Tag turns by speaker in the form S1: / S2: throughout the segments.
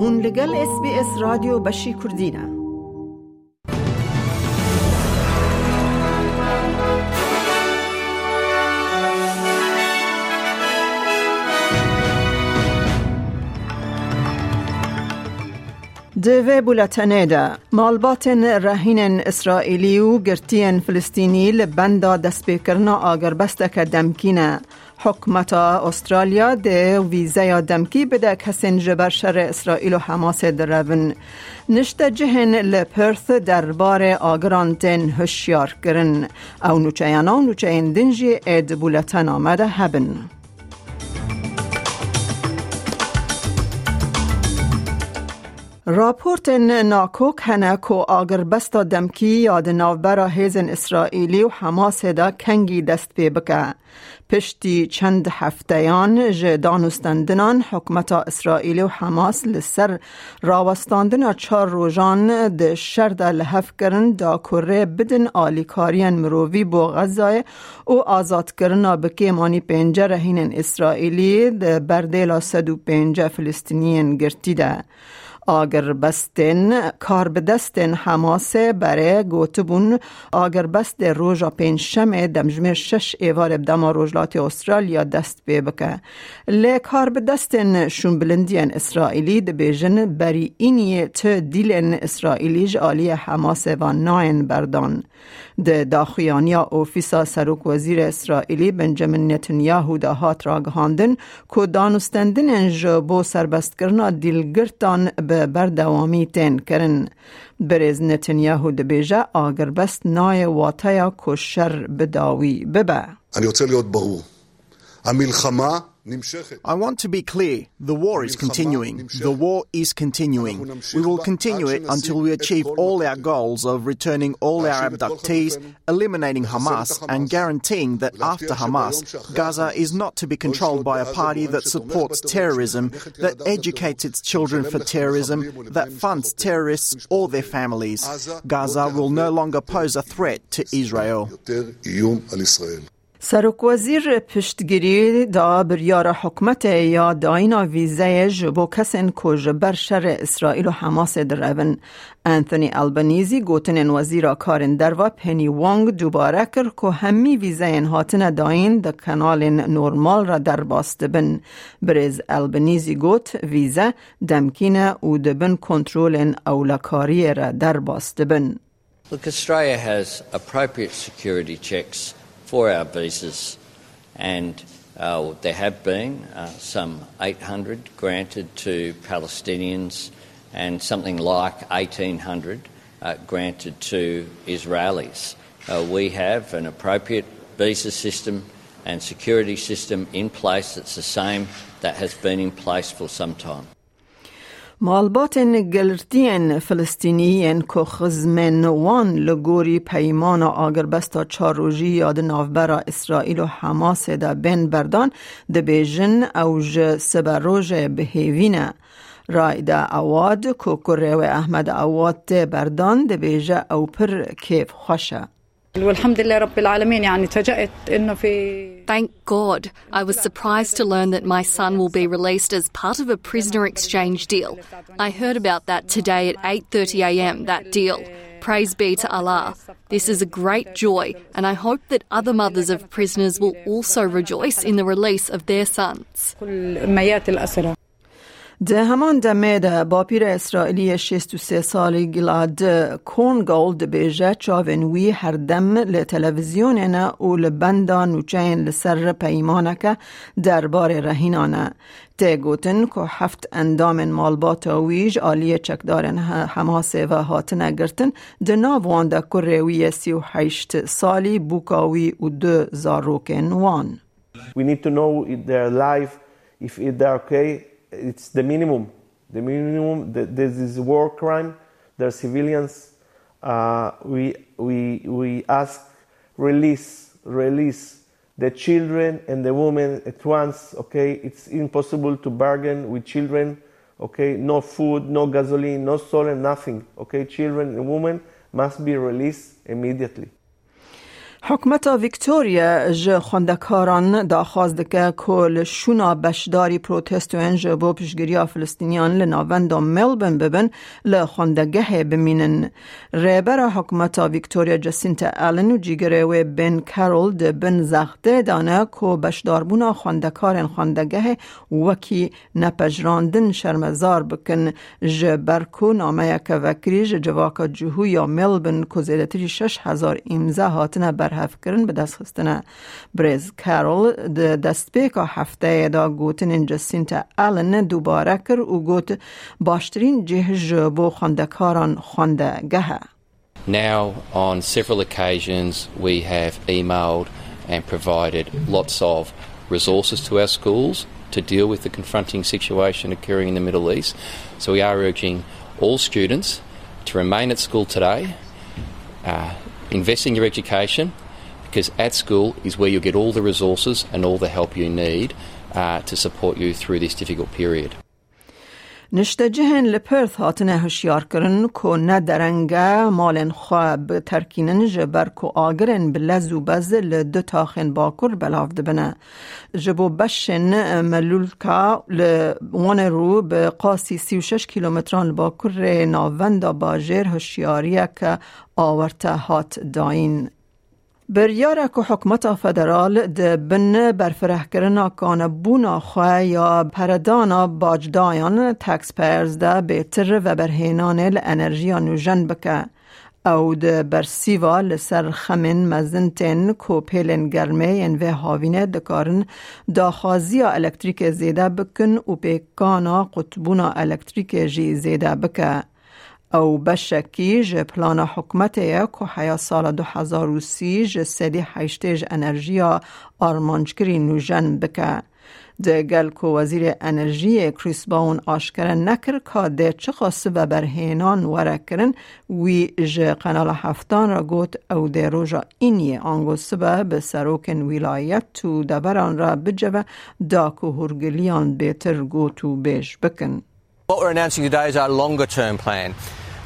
S1: هون لگل اس بی اس رادیو بشی کردینه دوی بولتنه ده. مالباتن رهین اسرائیلی و گرتین فلسطینی لبندا دست بکرنا آگر بسته دمکینه. حکمت استرالیا ده ویزه دمکی بده کسین جبر شر اسرائیل و حماس درون. نشت جهن لپرث دربار آگران تن هشیار کرن او نوچه و نوچه دنجی اد بولتن آمده هبن. راپورت ناکوک هنه کو آگر بستا دمکی یاد نوبرا هیزن اسرائیلی و حماس دا کنگی دست پی بکه. پشتی چند هفتهیان ج دانستندنان حکمت اسرائیلی و حماس لسر راوستاندن چار روژان ده شرد لحف کرن دا کره بدن آلیکارین مرووی بو غزای و آزاد کرنا بکی مانی پینجه رهین اسرائیلی ده بردیلا سدو پینجه فلسطینین گرتی ده. آگر بستن کار به دستن حماسه برای گوتبون آگر بست روژا پین شمه دمجمه شش ایوار بدما روژلات استرالیا دست بی بکه. لی کار به دستن شون بلندین اسرائیلی ده بیجن بری اینی ت دیلن اسرائیلی جالی حماسه و ناین بردان. ده داخیانیا اوفیسا سروک وزیر اسرائیلی بنجامین نتنیاهو ده هات را گهاندن که دانستندن جبو سربست کرنا دیلگرتان به بردوامی تین کرن برز نتنیاهو دبیجه آگر بست نای واتیا کشر بداوی ببه
S2: אני רוצה להיות ברור. המלחמה
S3: I want to be clear. The war is continuing. The war is continuing. We will continue it until we achieve all our goals of returning all our abductees, eliminating Hamas, and guaranteeing that after Hamas, Gaza is not to be controlled by a party that supports terrorism, that educates its children for terrorism, that funds terrorists or their families. Gaza will no longer pose a threat to Israel.
S1: سرک وزیر پشتگیری دا بریار حکمت یا داینا ویزه جبو کسین کج بر شر اسرائیل و حماس درون. انتونی البنیزی گوتن وزیر کارن در و پنی وانگ دوباره کر که همی ویزه هاتن داین د کنال نورمال را در باست بن. برز البنیزی گوت ویزه دمکین او دبن کنترول اولکاری را در باست بن.
S4: Look, Australia has appropriate security checks for our visas, and uh, there have been uh, some 800 granted to Palestinians and something like 1,800 uh, granted to Israelis. Uh, we have an appropriate visa system and security system in place that's the same that has been in place for some time.
S1: مالباتن گلرتین فلسطینیین که خزمن وان لگوری پیمان آگر بستا چاروژی یاد نافبرا اسرائیل و حماس دا بین بردان ده بیجن اوج سبروژ بهیوینه رای دا اواد که کره و احمد اواد بردان ده بیجه او پر کیف خوشه
S5: والحمد لله رب العالمين يعني تجأت انه في
S6: Thank God. I was surprised to learn that my son will be released as part of a prisoner exchange deal. I heard about that today at 8:30 a.m. that deal. Praise be to Allah. This is a great joy and I hope that other mothers of prisoners will also rejoice in the release of their sons.
S1: ده همان دمه ده با پیر اسرائیلی 63 سالی گلاد کون گولد بیجه چاوین وی هر دم لتلویزیون نه و لبندا نوچین لسر پیمانه دربار رهینانه ته گوتن که هفت اندام مالبات ویج آلی چکدارن حماس و هاتنه گرتن ده ناوان ده کروی سی و هشت سالی بوکاوی و دو زاروکن وان
S7: We need to know if they're if they're okay. It's the minimum. The minimum. that This is war crime. They're civilians. Uh, we we we ask release release the children and the women at once. Okay, it's impossible to bargain with children. Okay, no food, no gasoline, no solar, nothing. Okay, children and women must be released immediately.
S1: حکومت ویکتوریا ج خواندکاران داخواست دکه کل شونا بشداری پروتست و انج بو پشگیری فلسطینیان لناوند ملبن ببن لخواندگه بمینن. ریبر حکومت ویکتوریا جسینت آلن و جیگره و بن کارول ده بن زخته دانه که بشداربونا خواندکارن خواندگه وکی نپجراندن شرمزار بکن. ج برکو نامه که وکری ج جواکا جهو یا ملبن که زیدتری شش هزار امزه هاتنه بر برهفکردن به دست خستنه بریز کارول د دست پیکا هفته دا گوتن جسینت آلن دوباره کر و گوت باشترین جهج بو خواندکاران خونده گه
S8: Now, on several occasions, we have emailed and provided lots of resources to our schools to deal with the confronting situation occurring in the Middle East. So, we are urging all students to remain at school today, uh, invest in your education, because at school is where you'll get all the resources and all the help you need uh, to support you through this difficult period.
S1: نشته جهن لپرث هاتنه هشیار کرن کو نه مالن خواب ترکینن جبر کو آگرن بلز و بز لدو تاخن باکر بلاف دبنه. جبو بشن ملولکا لوان رو به قاسی سی و شش کیلومتران باکر ناوند باجر هشیاریه که آورته هات داین. بریاره که حکمت فدرال ده بن برفره کرنا کان بونا خواه یا پردانا باجدایان تکس پیرز ده بیتر و برهینان لانرژی نوژن بکه. او ده برسیوا لسر خمین مزنتین کو پیلن گرمه و هاوینه دکارن داخازی الکتریک زیده بکن و پیکانا قطبونا الکتریک جی زیده بکه. او بشکی ج پلان حکمت که حیا سال 2030 ج سدی حیشتیج انرژیا آرمانجگری نوژن بکه. ده گل که وزیر انرژی کریس باون آشکره نکر که ده چه خاصه و برهینان وره کرن وی ج قنال هفتان را گوت او ده روژا اینی آنگو سبه به سروکن ولایت تو دبران را بجوه دا که هرگلیان بیتر گوتو بیش بکن.
S9: What we're announcing today is our longer term plan.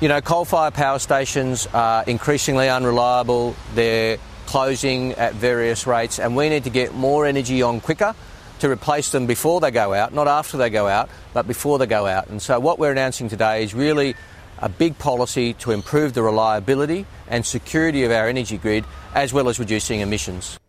S9: You know, coal fired power stations are increasingly unreliable, they're closing at various rates, and we need to get more energy on quicker to replace them before they go out, not after they go out, but before they go out. And so, what we're announcing today is really a big policy to improve the reliability and security of our energy grid as well as reducing emissions.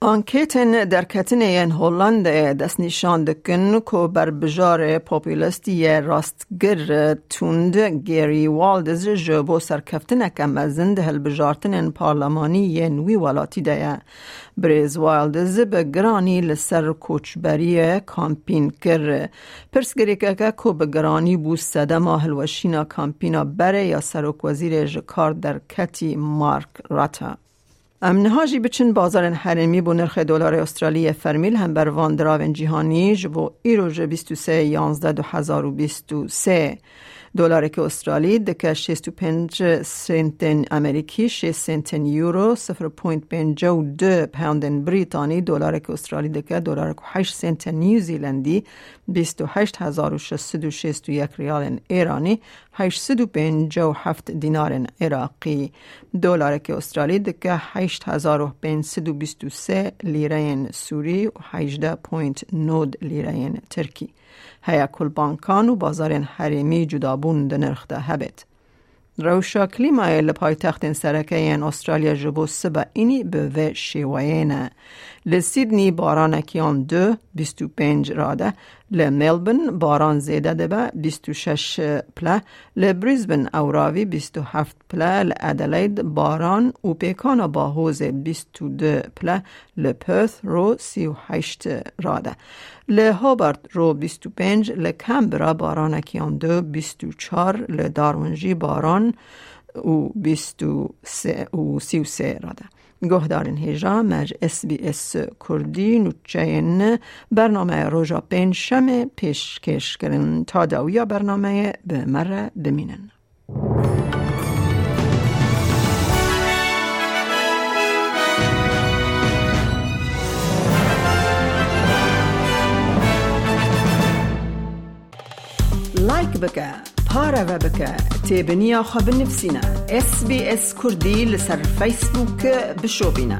S1: آنکیتن در کتنه هلند دست نشان دکن که بر بجار پاپولستی راستگر توند گیری والدز جبو سرکفتن کم ازند هل بجارتن پارلمانی نوی والاتی ده بریز والدز به گرانی لسر کوچبری کامپین کر پرسگری که که به گرانی بو سده ماه الوشینا کامپینا بره یا سرک وزیر جکار در کتی مارک راتا امنهاجی بچن بازار حرمی بو نرخ دلار استرالی فرمیل هم بر وان دراون جهانی جبو ایروژ 23 11 2023 دلار که استرالی دکه 65 سنت امریکی 6 سنت یورو 0.52 پوند بریتانی دلار که استرالی دکه دلار که 8 سنت نیوزیلندی 28661 ریال ایرانی 857 دینار عراقی. دلار که استرالی دکه 8523 لیره سوری و 18.9 لیره ترکی. هیا کل بانکان و بازار حریمی جدابون ده نرخ ده هبت. روشا کلیمای لپای تخت سرکه این استرالیا جبو سبا اینی به و شیوینه. لسیدنی باران کیان دو بیستو پنج راده لملبن باران زیده ده به بیستو شش پله لبریزبن اوراوی بیستو هفت پله لادلید باران و پیکان با حوز بیستو دو پله لپرث رو سی و هشت راده لهابرت رو بیستو پنج لکمبرا باران کیان دو بیستو چار لدارونجی باران و بیستو سه و سی و سه راده گهدارن هیجا مج اس بی اس کردی نوچین برنامه روژا پین شمه پیشکش کرن تا داویا برنامه به مره بمینن. لایک بکه هارا بك تابنيا خب نفسنا اس بي اس كردي لسر فيسبوك بشوبنا